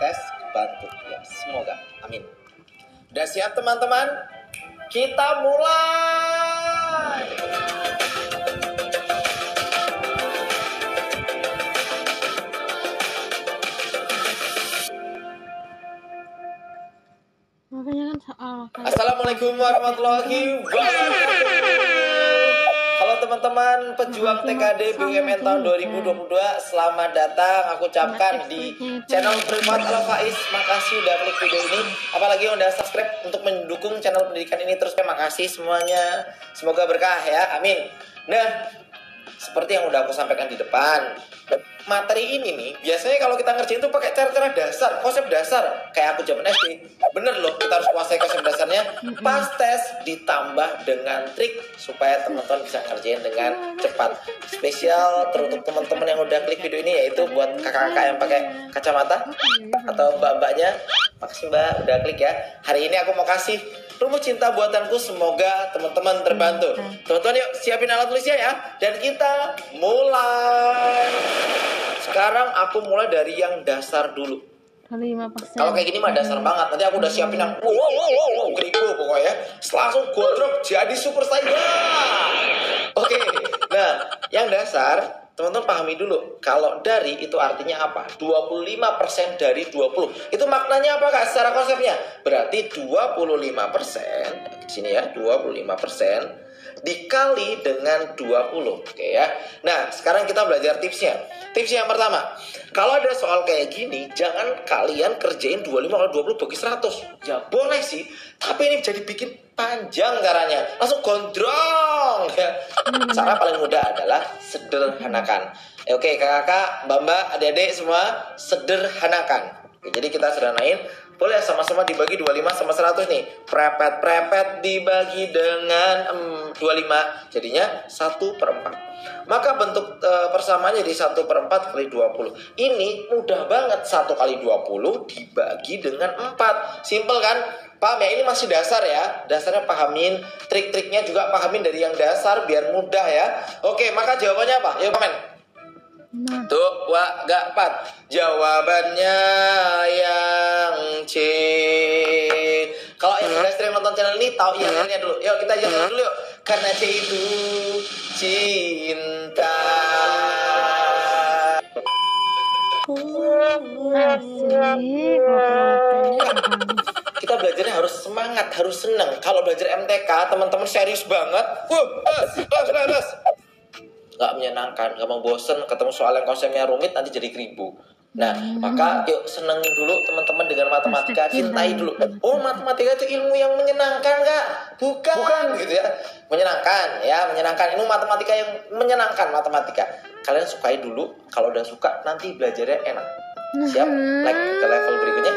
tes bantu. Ya semoga. Amin. Udah siap teman-teman? Kita mulai! Makanya kan soal kayak Assalamualaikum warahmatullahi wabarakatuh. Teman-teman pejuang TKD BUMN tahun 2022 Selamat datang. Aku ucapkan di channel privat Al Faiz. Makasih udah klik video ini. Apalagi yang udah subscribe untuk mendukung channel pendidikan ini Terus. Terima kasih semuanya. Semoga berkah ya. Amin. Nah seperti yang udah aku sampaikan di depan. Materi ini nih biasanya kalau kita ngerjain itu pakai cara-cara dasar konsep dasar. Kayak aku zaman SD bener loh kita harus kuasai konsep dasarnya. Pas tes ditambah dengan trik supaya teman-teman bisa ngerjain dengan cepat. Spesial teruntuk teman-teman yang udah klik video ini yaitu buat kakak-kakak yang pakai kacamata atau mbak-mbaknya. Makasih mbak udah klik ya. Hari ini aku mau kasih rumus cinta buatanku semoga teman-teman terbantu. Teman-teman yuk siapin alat tulisnya ya. Dan kita mulai. Sekarang aku mulai dari yang dasar dulu. Kalau kayak gini mah dasar banget. Nanti aku udah siapin yang wow wow wow wow geribu pokoknya. Langsung godrok jadi super saiyan oke. Nah yang dasar teman-teman pahami dulu kalau dari itu artinya apa? 25% dari 20 itu maknanya apa kak secara konsepnya? Berarti 25% di sini ya 25% dikali dengan 20 oke ya? Nah sekarang kita belajar tipsnya. Tips yang pertama kalau ada soal kayak gini jangan kalian kerjain 25 kalau 20 bagi 100 ya boleh sih tapi ini jadi bikin panjang caranya. Langsung gondrong ya. Cara paling mudah adalah sederhanakan. Eh, oke kakak mbak mbak adik adik semua sederhanakan. Oke, jadi kita sederhanain boleh sama-sama dibagi 25 sama 100 nih. Prepet-prepet dibagi dengan em, 25 jadinya 1 per 4 maka bentuk e, persamaannya jadi 1 per 4 kali 20 ini mudah banget. 1 kali 20 dibagi dengan 4 simple kan? Paham ya? Ini masih dasar ya. Dasarnya pahamin. Trik-triknya juga pahamin dari yang dasar biar mudah ya. Oke maka jawabannya apa? Yuk komen Nah, Tuh, wa, gak, empat. Jawabannya yang C. Kalau yang udah sering nonton channel ini, tahu yang nya dulu. Yuk, kita jalan dulu yuk. Karena C itu cinta. asik. Kita belajarnya harus semangat, harus senang. Kalau belajar MTK, teman-teman serius banget. Wuh, les, les, les. Gak menyenangkan, gak mau bosen, ketemu soal yang konsepnya rumit, nanti jadi keribu. Nah, maka yuk seneng dulu teman-teman dengan matematika, cintai dulu. Oh, matematika itu ilmu yang menyenangkan, Kak? Bukan, gitu ya. Menyenangkan, ya, menyenangkan. Ini matematika yang menyenangkan, matematika. Kalian sukai dulu, kalau udah suka, nanti belajarnya enak. Siap? Like ke level berikutnya.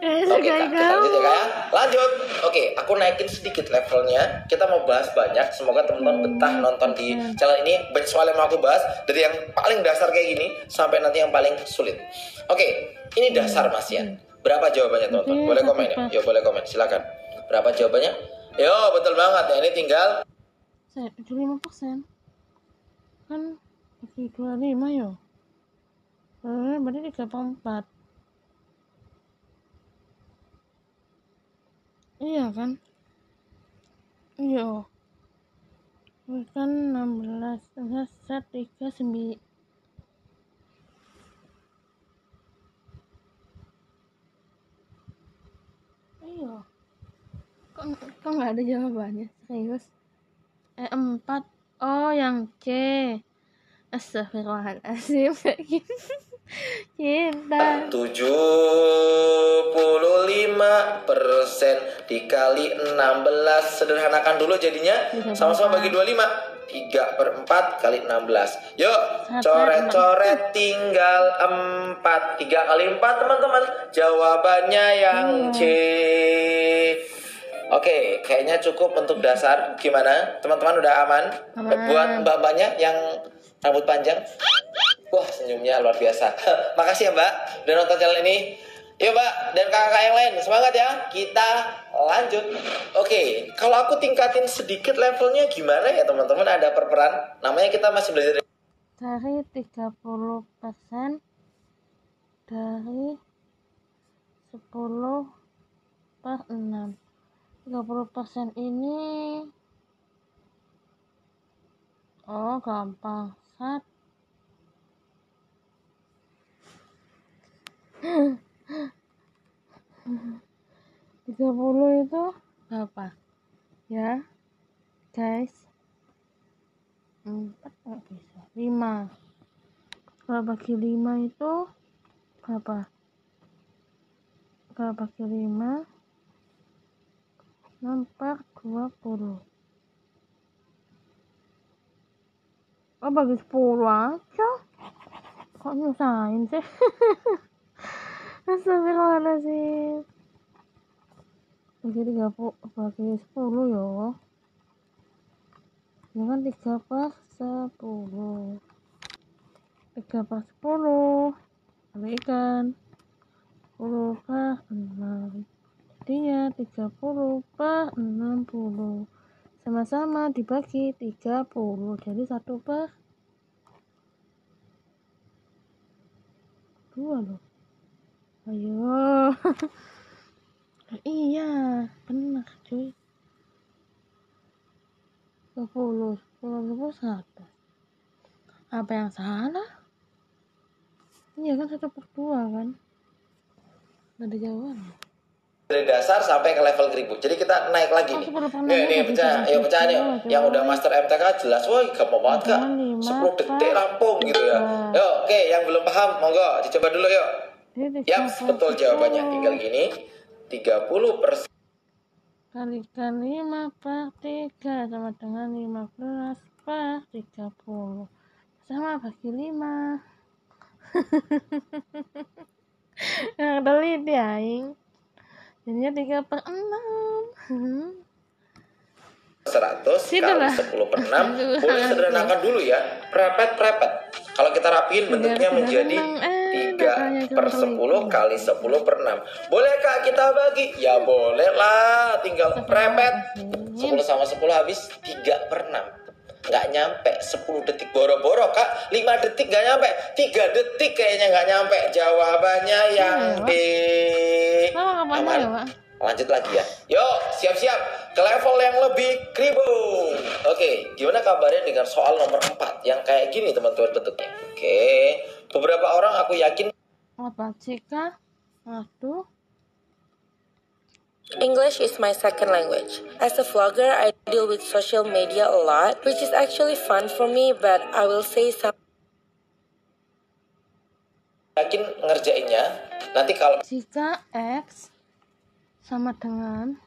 Eh, Oke, lanjut ya, Kak. ya. Lanjut. Oke, aku naikin sedikit levelnya. Kita mau bahas banyak. Semoga teman-teman betah nonton di channel ini. Banyak soal yang mau aku bahas. Dari yang paling dasar kayak gini, sampai nanti yang paling sulit. Oke, ini dasar Mas ya. Berapa jawabannya, teman-teman? Boleh komen ya? Yo, boleh komen. Silakan. Berapa jawabannya? Yo, betul banget ya. Ini tinggal lima persen. Kan dua lima yo. Eh, berarti tiga puluh empat. Iya kan? Iya. Kan 16 set 3 9 Iya. Kok, kok nggak ada jawabannya? Serius? Eh, 4. Oh, yang C. Astagfirullahaladzim. Kayak gitu. Cinta. 75 persen dikali 16 sederhanakan dulu jadinya sama-sama bagi 25 3 per 4 kali 16 yuk coret-coret tinggal 4 3 kali 4 teman-teman jawabannya yang C Oke, kayaknya cukup untuk dasar. Gimana? Teman-teman udah aman? Aman. Buat mbak-mbaknya yang rambut panjang? Wah, senyumnya luar biasa. Makasih ya, Mbak, udah nonton channel ini. Yuk, Mbak, dan kakak-kakak yang lain, semangat ya. Kita lanjut. Oke, kalau aku tingkatin sedikit levelnya gimana ya, teman-teman? Ada perperan. Namanya kita masih belajar Dari 30 persen dari 10 per 6 30 persen ini oh gampang sat tiga puluh itu berapa? ya guys. Empat nggak bisa. Lima. Kalau bagi lima itu berapa? Kalau bagi lima enam per dua puluh. Oh bagi sepuluh aja. Kok nyusahin sih Astagfirullahaladzim. Tiga puluh bagi sepuluh ya ini kan tiga per sepuluh. Tiga per sepuluh. Kalikan sepuluh per enam. Jadinya tiga puluh per enam puluh. Sama-sama dibagi tiga puluh. Jadi satu per dua loh ayo iya benar cuy 20 10 satu apa yang salah iya kan satu per dua kan nggak ada jawabannya dari dasar sampai ke level kribo. Jadi kita naik lagi nih. Nih, nih pecah, ayo pecah nih. Yang udah master MTK jelas, woi gampang banget kak. 10 detik rampung gitu ya. Yuk, oke, yang belum paham, monggo dicoba dulu yuk. Yap, betul jawabannya. Tinggal gini, 30 persen. Kalikan 5 per 3 sama dengan 15 per 30. Sama bagi 5. Yang telit ya, Aing. Jadinya 3 per 6. 100 Situ kali lah. 10 per 6 Aduh, boleh sederhanakan dulu ya. Prepet prepet kalau kita rapiin bentuknya Biar menjadi senang, eh, 3 makanya per cuma 10 kali 10 per 6 boleh kak kita bagi? Ya boleh lah. Tinggal prepet. 10 sama 10 habis 3 per 6 nggak nyampe. 10 detik boro-boro kak. 5 detik nggak nyampe. 3 detik kayaknya nggak nyampe. Jawabannya yang ya. D Lama kapan Aman? Lanjut lagi ya. Yuk, siap-siap ke level yang lebih kribo. Oke, gimana kabarnya dengan soal nomor 4 yang kayak gini teman-teman bentuknya? Oke, beberapa orang aku yakin Apa jika Aduh, English is my second language. As a vlogger, I deal with social media a lot, which is actually fun for me, but I will say some yakin ngerjainnya. Nanti kalau jika X sama dengan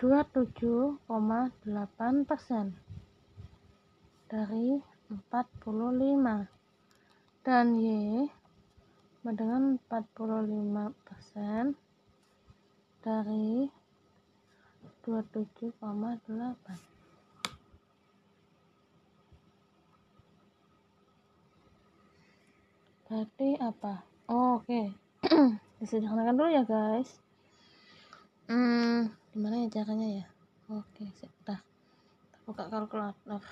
27,8 persen dari 45 dan Y sama dengan 45 persen dari 27,8 berarti apa? Oh, oke. Disederhanakan dulu ya guys hmm gimana ya caranya ya? Oke sudah buka kalkulator.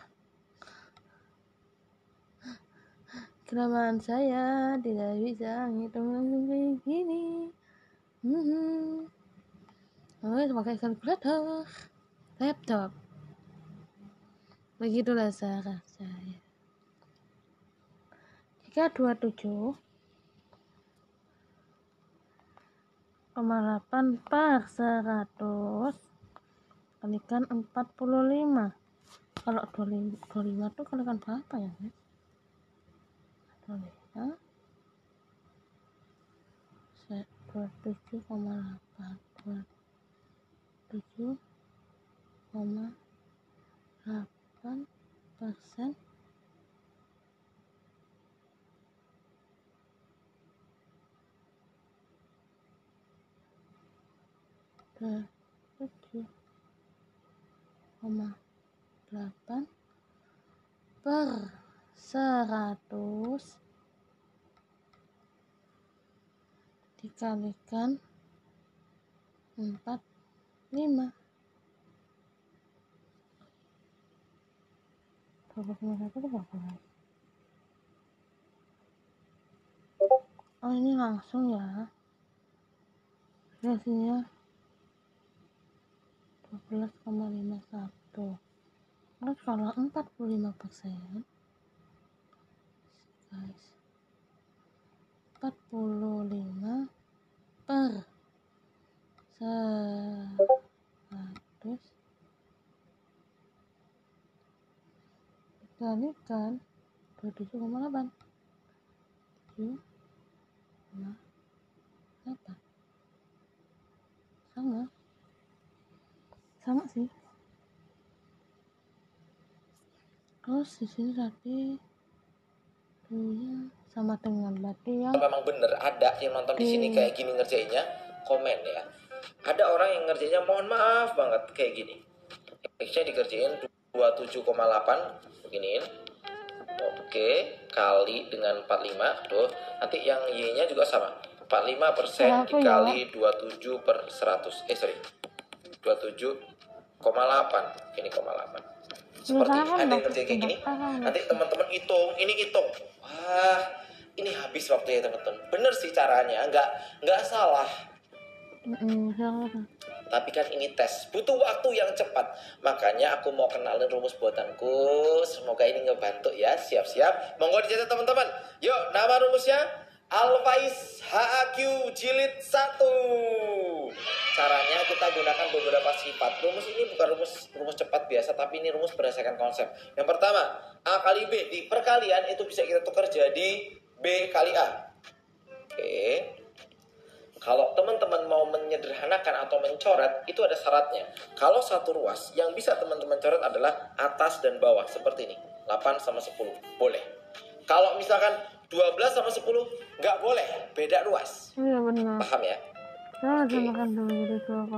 Kelamaan saya tidak bisa ngitung langsung kayak gini. Hmm. oh pakai kalkulator. Laptop. Begitulah cara saya. Jika 27 8 per 100 kalikan 45 kalau 25, 25 tuh kalikan berapa ya guys 25 Se- 27,8 27,8 persen ke tujuh koma delapan per seratus dikalikan empat lima. Oh ini langsung ya. Biasanya 12,51 Terus kalau 45 persen. Guys. 45 per 100 dikalikan 27,8 7,8 sama sama sih. Terus di sini tadi dulunya sama dengan berarti yang memang bener ada yang nonton di sini kayak gini ngerjainnya komen ya. Ada orang yang ngerjainnya mohon maaf banget kayak gini. X-nya dikerjain 27,8 beginiin. Oke kali dengan 45 tuh nanti yang Y nya juga sama. 45 persen ya? dikali 27 per 100 eh sorry 27,8 ini koma 8 seperti kan ada yang kayak gini nanti teman-teman hitung ini hitung. Wah ini habis waktunya teman-teman. Bener sih caranya nggak nggak salah. Tapi kan ini tes butuh waktu yang cepat. Makanya aku mau kenalin rumus buatanku. Semoga ini ngebantu ya siap-siap. Monggo dicatat teman-teman. Yuk nama rumusnya Alfais HAQ jilid 1 caranya kita gunakan beberapa sifat rumus ini bukan rumus rumus cepat biasa tapi ini rumus berdasarkan konsep yang pertama A kali B di perkalian itu bisa kita tukar jadi B kali A oke kalau teman-teman mau menyederhanakan atau mencoret, itu ada syaratnya. Kalau satu ruas, yang bisa teman-teman coret adalah atas dan bawah, seperti ini. 8 sama 10, boleh. Kalau misalkan 12 sama 10, nggak boleh, beda ruas. Iya benar. Paham ya?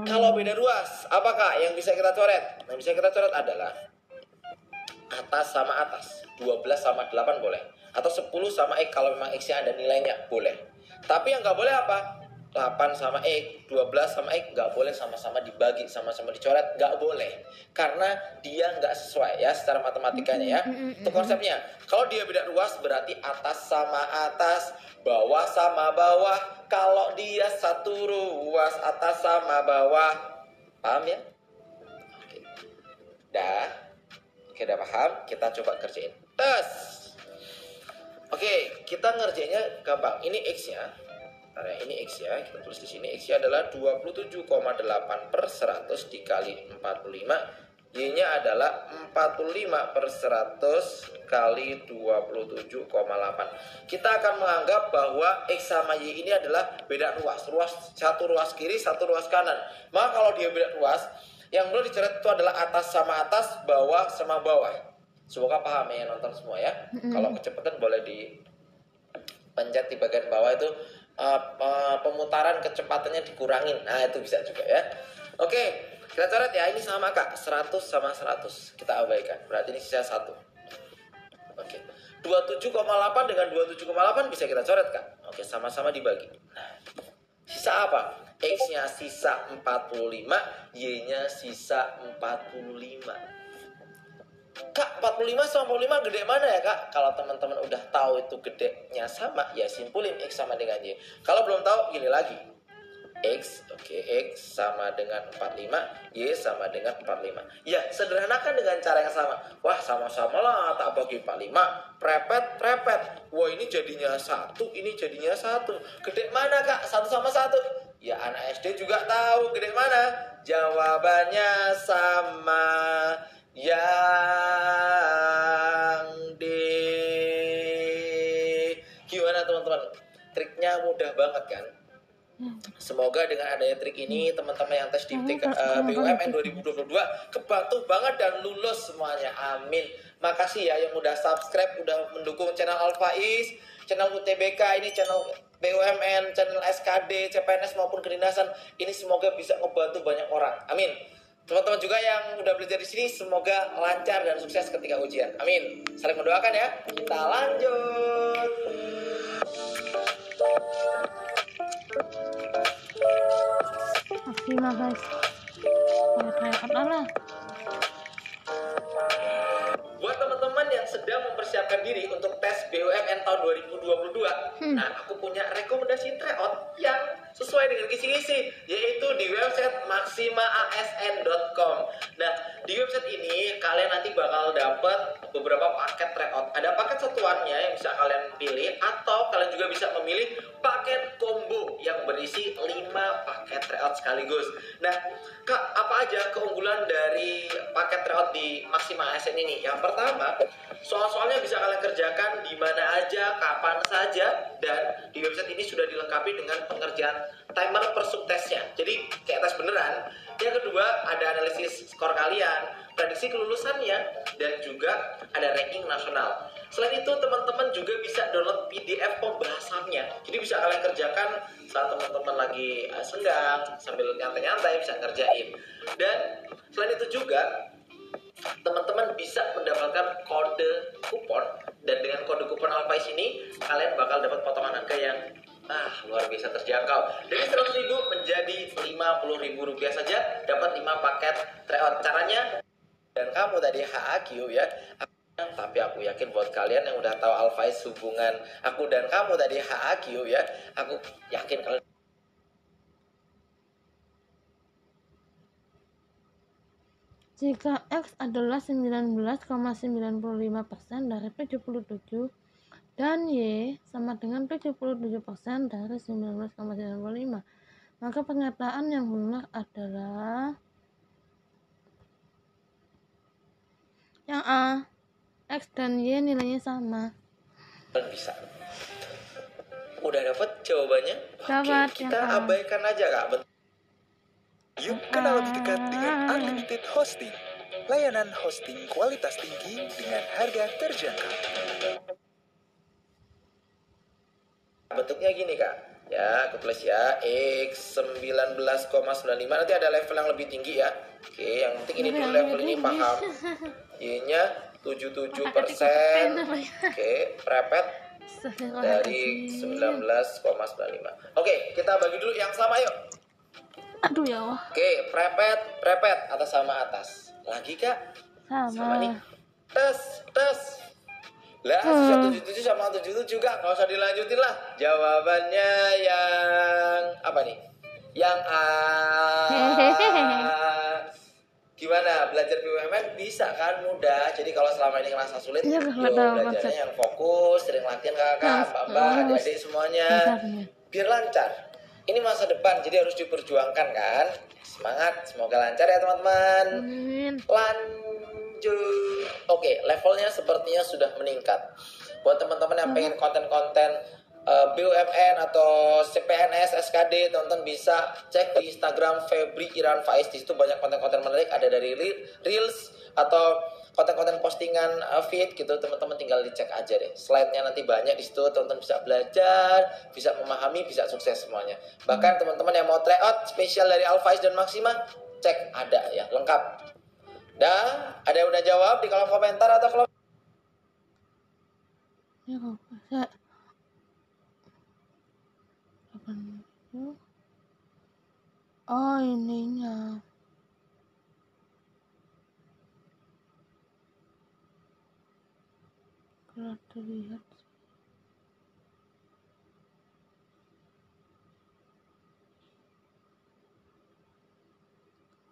Kalau beda ruas, apakah yang bisa kita coret? Yang bisa kita coret adalah atas sama atas. 12 sama 8 boleh. Atau 10 sama X kalau memang X-nya ada nilainya, boleh. Tapi yang nggak boleh apa? 8 sama X, 12 sama X nggak boleh sama-sama dibagi, sama-sama dicoret, nggak boleh. Karena dia nggak sesuai ya secara matematikanya ya. Itu konsepnya. Kalau dia beda ruas berarti atas sama atas, bawah sama bawah. Kalau dia satu ruas atas sama bawah, paham ya? Oke. Dah. Oke, udah paham? Kita coba kerjain. Tes. Oke, kita ngerjainnya gampang. Ini X-nya. Ya, ini X ya. Kita tulis di sini X-nya adalah 27,8 per 100 dikali 45. Y-nya adalah 45 per 100 kali 27,8. Kita akan menganggap bahwa X sama Y ini adalah beda ruas. Ruas satu ruas kiri, satu ruas kanan. Maka kalau dia beda ruas, yang perlu dicoret itu adalah atas sama atas, bawah sama bawah. Semoga paham ya nonton semua ya. Kalau kecepatan boleh di pencet di bagian bawah itu uh, pemutaran kecepatannya dikurangin. Nah, itu bisa juga ya. Oke, kita coret ya. Ini sama Kak, 100 sama 100. Kita abaikan. Berarti ini sisa 1. Oke. 27,8 dengan 27,8 bisa kita coret Kak. Oke, sama-sama dibagi. Nah, sisa apa? X-nya sisa 45, Y-nya sisa 45. Kak, 45 sama 45 gede mana ya kak? Kalau teman-teman udah tahu itu gedenya sama, ya simpulin X sama dengan Y. Kalau belum tahu, gini lagi. X, oke, X sama dengan 45, Y sama dengan 45. Ya, sederhanakan dengan cara yang sama. Wah, sama-sama lah, tak bagi 45. Prepet, prepet. Wah, ini jadinya satu, ini jadinya satu. Gede mana kak? Satu sama satu. Ya, anak SD juga tahu gede mana. Jawabannya sama yang D. Gimana teman-teman? Triknya mudah banget kan? Semoga dengan adanya trik ini teman-teman yang tes di TK, eh, BUMN 2022 kebantu banget dan lulus semuanya. Amin. Makasih ya yang udah subscribe, udah mendukung channel Alfaiz, channel UTBK ini channel BUMN, channel SKD, CPNS maupun kedinasan. Ini semoga bisa ngebantu banyak orang. Amin. Teman-teman juga yang udah belajar di sini semoga lancar dan sukses ketika ujian. Amin. Saling mendoakan ya. Kita lanjut. kayak kayak apa Buat teman-teman yang sedang mempersiapkan mempersiapkan diri untuk tes BUMN tahun 2022, Hmm. nah aku punya rekomendasi tryout yang sesuai dengan kisi-kisi, yaitu di website maximaasn.com. Nah, di website ini kalian nanti bakal dapat beberapa paket tryout. Ada paket satuannya yang bisa kalian pilih, atau kalian juga bisa memilih paket combo yang berisi 5 paket tryout sekaligus. Nah, Kak, apa aja keunggulan dari 5 ASN ini. Yang pertama, soal-soalnya bisa kalian kerjakan di mana aja, kapan saja, dan di website ini sudah dilengkapi dengan pengerjaan timer per subtesnya. Jadi kayak tes beneran. Yang kedua, ada analisis skor kalian, prediksi kelulusannya, dan juga ada ranking nasional. Selain itu, teman-teman juga bisa download PDF pembahasannya. Jadi bisa kalian kerjakan saat teman-teman lagi uh, senggang, sambil nyantai-nyantai bisa ngerjain. Dan selain itu juga, teman-teman bisa mendapatkan kode kupon. Dan dengan kode kupon Alpais ini kalian bakal dapat potongan harga yang ah luar biasa terjangkau. Dari 100 ribu menjadi 50 ribu rupiah saja dapat 5 paket tryout. Caranya dan kamu tadi HAQ ya. Tapi aku yakin buat kalian yang udah tahu Alpais hubungan aku dan kamu tadi HAQ ya aku yakin kalian Jika X adalah 19,95% dari 77 dan Y sama dengan 77% dari 19,95, maka pernyataan yang benar adalah yang A. X dan Y nilainya sama. bisa udah dapat jawabannya Dapat, oke kita abaikan aja kak Yuk kenal lebih dekat dengan Unlimited Hosting. Layanan hosting kualitas tinggi dengan harga terjangkau. bentuknya gini kak. Ya aku tulis ya X 19,95 nanti ada level yang lebih tinggi ya. Oke yang penting ini dulu level ini paham. Y nya 77 persen. Oke prepet dari 19,95 oke kita bagi dulu yang sama yuk Aduh ya Allah. oke prepet prepet. Atas sama atas. Lagi kak? Sama. Sama. nih. Tes tes. Lah Hmm. 177 sama 77 juga. Nggak usah dilanjutin lah. Jawabannya yang apa nih? Yang A. Gimana? Belajar BUMN bisa kan? Mudah. Jadi kalau selama ini ngerasa sulit nggak tahu belajarnya yang fokus sering latihan kakak Nah, mbak mbak harus. adik-adik semuanya. Biar lancar ini masa depan jadi harus diperjuangkan kan? Semangat semoga lancar ya teman-teman. Lanjut. Oke levelnya sepertinya sudah meningkat. Buat teman-teman yang pengen konten-konten uh, BUMN atau CPNS SKD teman-teman bisa cek di Instagram Febri Iran Faiz. Di situ banyak konten-konten menarik. Ada dari Re- reels atau konten-konten postingan uh, feed gitu teman-teman tinggal dicek aja deh slide-nya nanti banyak di situ teman-teman bisa belajar bisa memahami bisa sukses semuanya bahkan teman-teman yang mau try out spesial dari Alfaiz dan Maxima cek ada ya lengkap Dah, ada yang udah jawab di kolom komentar atau kolom Ya kok bisa. Oh ininya. Kalau terlihat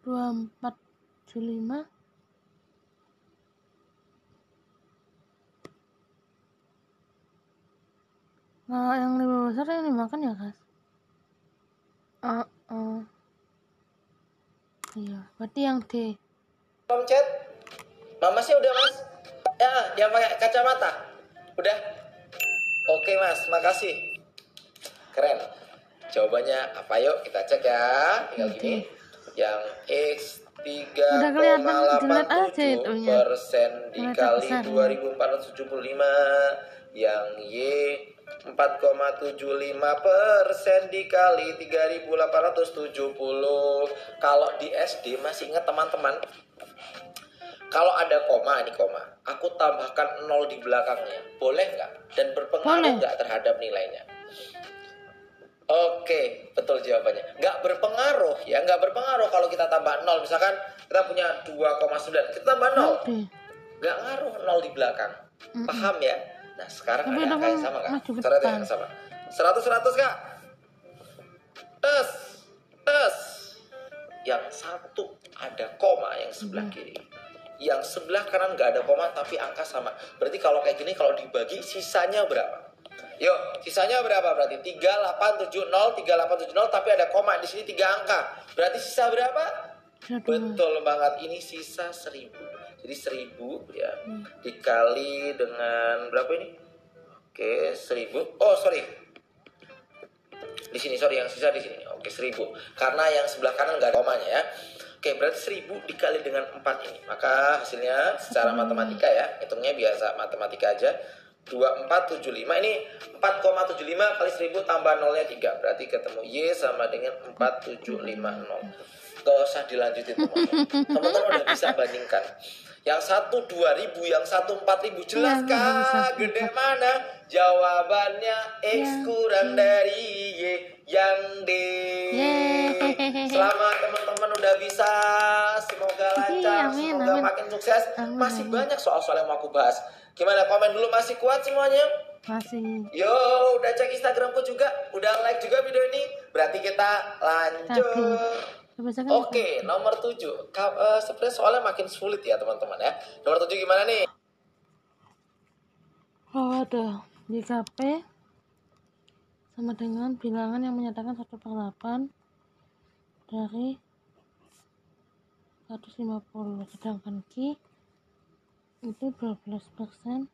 dua empat tujuh lima Nah, yang lebih besar yang dimakan ya, Kas? Ah, ah. Iya, berarti yang D. kolom chat? Mama sih udah mas? Ya, dia pakai kacamata. Udah? Oke mas, makasih. Keren. Jawabannya apa yuk kita cek ya. Tinggal gini. Yang X Udah kelihatan jelek aja 3,87 itunya. persen dikali besar. 2475 yang Y 4,75 persen dikali 3870 kalau di SD masih ingat teman-teman kalau ada koma ini koma aku tambahkan nol di belakangnya boleh nggak dan berpengaruh nggak terhadap nilainya Oke, betul jawabannya. Nggak berpengaruh ya, nggak berpengaruh kalau kita tambah nol. Misalkan kita punya 2,9, kita tambah nol. Nggak ngaruh nol di belakang. Paham ya? Nah, sekarang Tapi ada angka yang sama Coret depan. yang sama. 100 100 kak. Tes, tes. Yang satu ada koma yang sebelah kiri. Yang sebelah kanan nggak ada koma tapi angka sama. Berarti kalau kayak gini kalau dibagi sisanya berapa? Yuk, sisanya berapa berarti? 3870, 3870 tapi ada koma di sini tiga angka. Berarti sisa berapa? Satu. Betul banget, ini sisa 1000. Jadi 1000 ya dikali dengan berapa ini? Oke, 1000. Oh, sorry. Di sini sorry yang sisa di sini. Oke, 1000. Karena yang sebelah kanan nggak ada komanya ya. Oke, berarti 1000 dikali dengan 4 ini. Maka hasilnya secara matematika ya, hitungnya biasa matematika aja. 2475 ini 4,75 kali 1000 tambah nolnya 3 berarti ketemu Y sama dengan 4750 Gak usah dilanjutin teman-teman. Teman-teman udah bisa bandingkan Yang satu 2000 Yang satu 4000 Jelas Iya, gak bisa. kah gede mana Jawabannya X Iya. kurang dari Y Yang D Yeay. Selamat teman-teman udah bisa Semoga lancar amin, Semoga amin. makin sukses Amin, Masih amin. banyak soal-soal yang mau aku bahas Gimana komen dulu masih kuat semuanya? Masih. Yo, udah cek Instagramku juga, udah like juga video ini. Berarti kita lanjut. Tapi Oke, nomor 7. Ka- eh, sebenarnya soalnya makin sulit ya, teman-teman ya. Nomor 7 gimana nih? Oh, ada di KP sama dengan bilangan yang menyatakan 1 per 8 dari 150 sedangkan Q itu 12 persen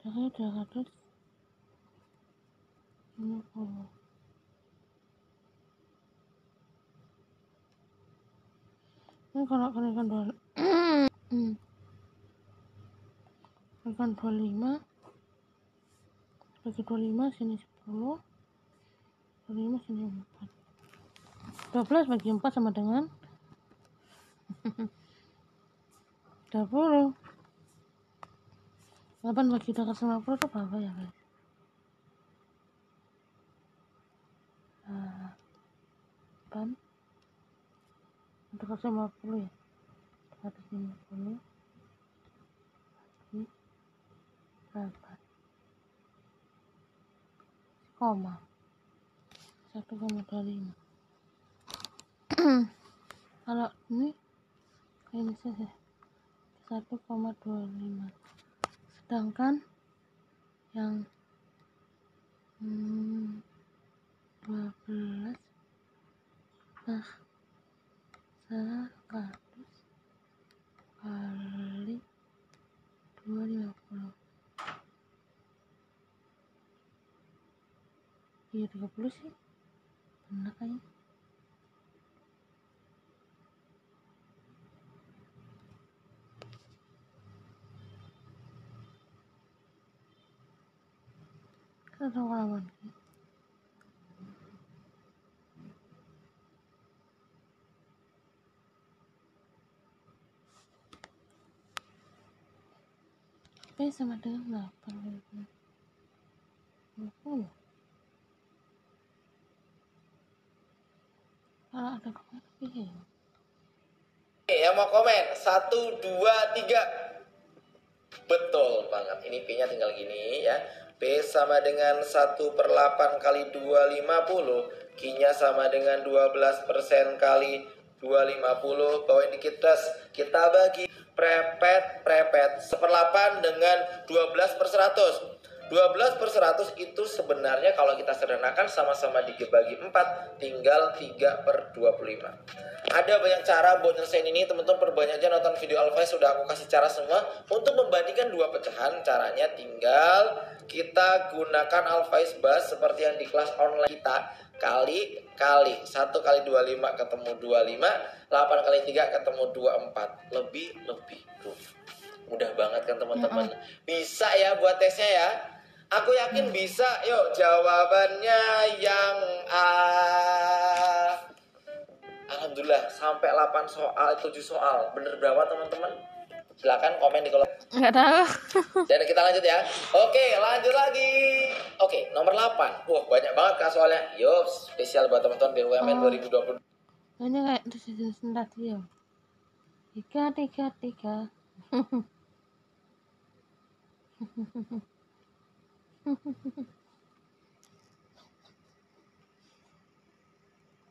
dari 250 kalau kenaikan dua Hmm. Kenaikan 25 bagi 25 sini 10 25 sini 4 12 bagi 4 sama dengan 20 8 bagi 250 itu berapa ya guys Ah, 8 250 ya? 250 bagi 8 koma. 1,25 kalau ini ini saja. 1,25 sedangkan yang hmm, 12 per 100 kali 250 iya 30 sih. Benar kayaknya. Kita tahu lawan P sama dengan 8 20 kalau ada tapi ya yang mau komen? Satu, dua, tiga. Betul banget. Ini P-nya tinggal gini ya. P sama dengan 1 per 8 kali 250. Q-nya sama dengan 12% kali 250. Bawain dikit das. Kita bagi prepet, prepet. 1 per 8 dengan 12 per 100. 12 per 100 itu sebenarnya kalau kita sederhanakan sama-sama dibagi 4 tinggal 3 per 25 ada banyak cara buat nyelesain ini teman-teman perbanyak aja nonton video Alpha sudah aku kasih cara semua untuk membandingkan dua pecahan caranya tinggal kita gunakan Alphais Bus seperti yang di kelas online kita kali kali. 1 kali 25 ketemu 25 8 kali 3 ketemu 24 lebih lebih tuh mudah banget kan teman-teman. Bisa ya buat tesnya ya? Aku yakin bisa. Yuk jawabannya yang A. Alhamdulillah sampai 8 soal 7 soal. Bener berapa teman-teman silakan komen di kolom. Nggak tahu. Dan kita lanjut ya. Oke lanjut lagi. Oke nomor 8 wah banyak banget kak soalnya. Yuk spesial buat teman-teman BUMN Oh. 2020 ini kayak tadi ya tiga tiga tiga.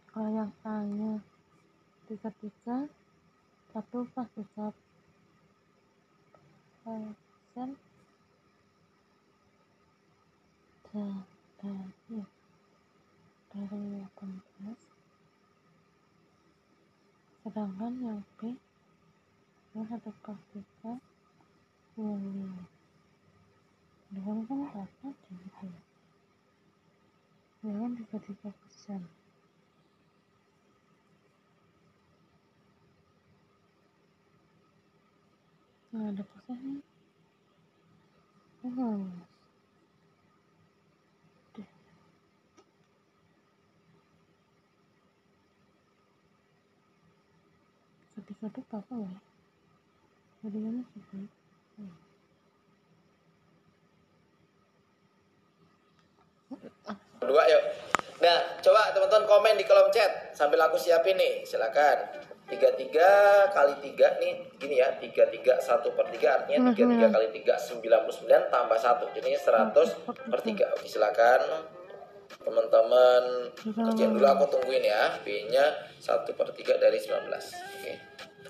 Kalau yang tanya. Tiga tiga. Satu pas tiga persen dari dari 18 sedangkan yang B satu tiga miliar dengan kan dapat gitu ya dengan tiga tiga Nah, ada persennya. Oh. Ketika itu apa ya? Jadi mana sih? Hmm. Dua yuk. Nah, coba teman-teman komen di kolom chat sambil aku siapin nih. Silakan. 33 kali 3 nih gini ya 33 1 per 3 artinya 33 kali 3 99 tambah 1 jadi 100 per 3 oke silakan teman-teman. Kerjain dulu aku tungguin ya B nya 1 per 3 dari 19 oke.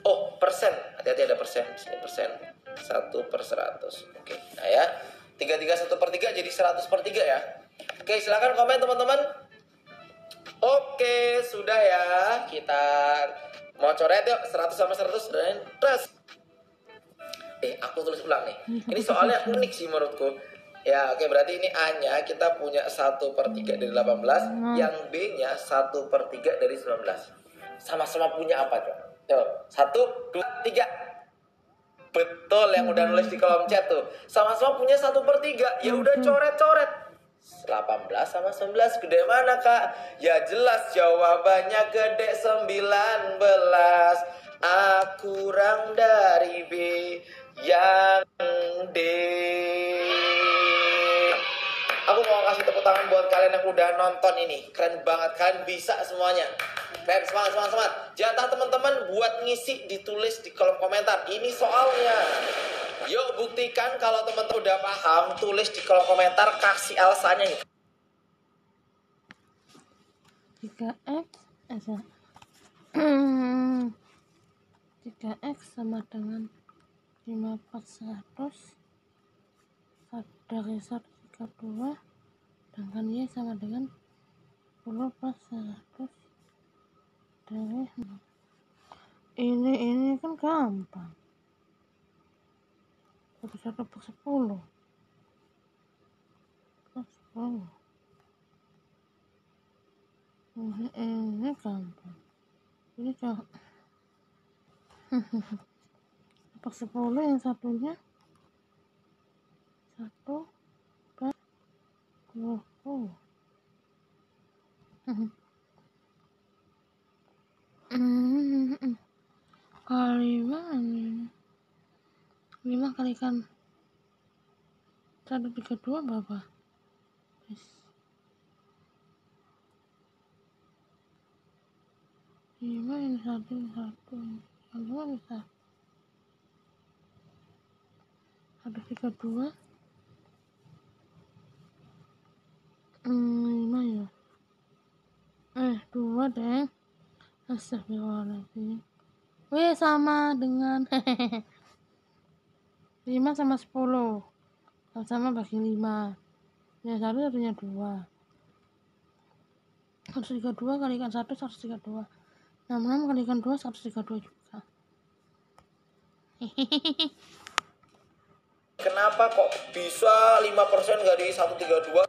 Oh persen. Hati-hati ada persen sini persen. 1 per 100 oke nah ya. 33 1 per 3 jadi 100 per 3 ya. Oke silakan komen teman-teman. Oke, sudah ya. Kita mau coret yuk 100 sama 100 dan terus. Eh, aku tulis ulang nih. Ini soalnya unik sih menurutku. Ya, oke berarti ini A-nya kita punya 1 per 3 dari 18, yang B-nya 1 per 3 dari 19. Sama-sama punya apa? Tuh, 1, 2, 3. Betul yang udah nulis di kolom chat tuh. Sama-sama punya 1 per 3. Ya udah coret-coret. 18 sama 19 gede mana kak? Ya jelas jawabannya gede 19 A kurang dari B yang D. Aku mau kasih tepuk tangan buat kalian yang udah nonton ini. Keren banget, kalian bisa semuanya. Keren, semangat, semangat, semangat. Jatah teman-teman buat ngisi ditulis di kolom komentar. Ini soalnya Yuk buktikan kalau teman-teman udah paham Tulis di kolom komentar kasih alasannya nih 3x eh, sa- 3x sama dengan 5 per 100 Sat- dari 132 sedangkan y sama dengan 10 per 100 dari ini ini kan gampang bisa sepuluh? 10 sepuluh. 10 oh, ini, ini gampang ini coba sepuluh 10 yang satunya satu kebak oh, oh. Kalimantan 5 kalikan 132 berapa? Yes. lima ini satu ini satu yang dua bisa satu. Tiga dua. Hmm lima ya. Eh dua deh. Astagfirullahaladzim. Weh sama dengan 5 sama 10 sama bagi 5 ya satu satunya 2 132 kalikan 1 132 66 kalikan 2 132 juga. Kenapa kok bisa 5% dari 132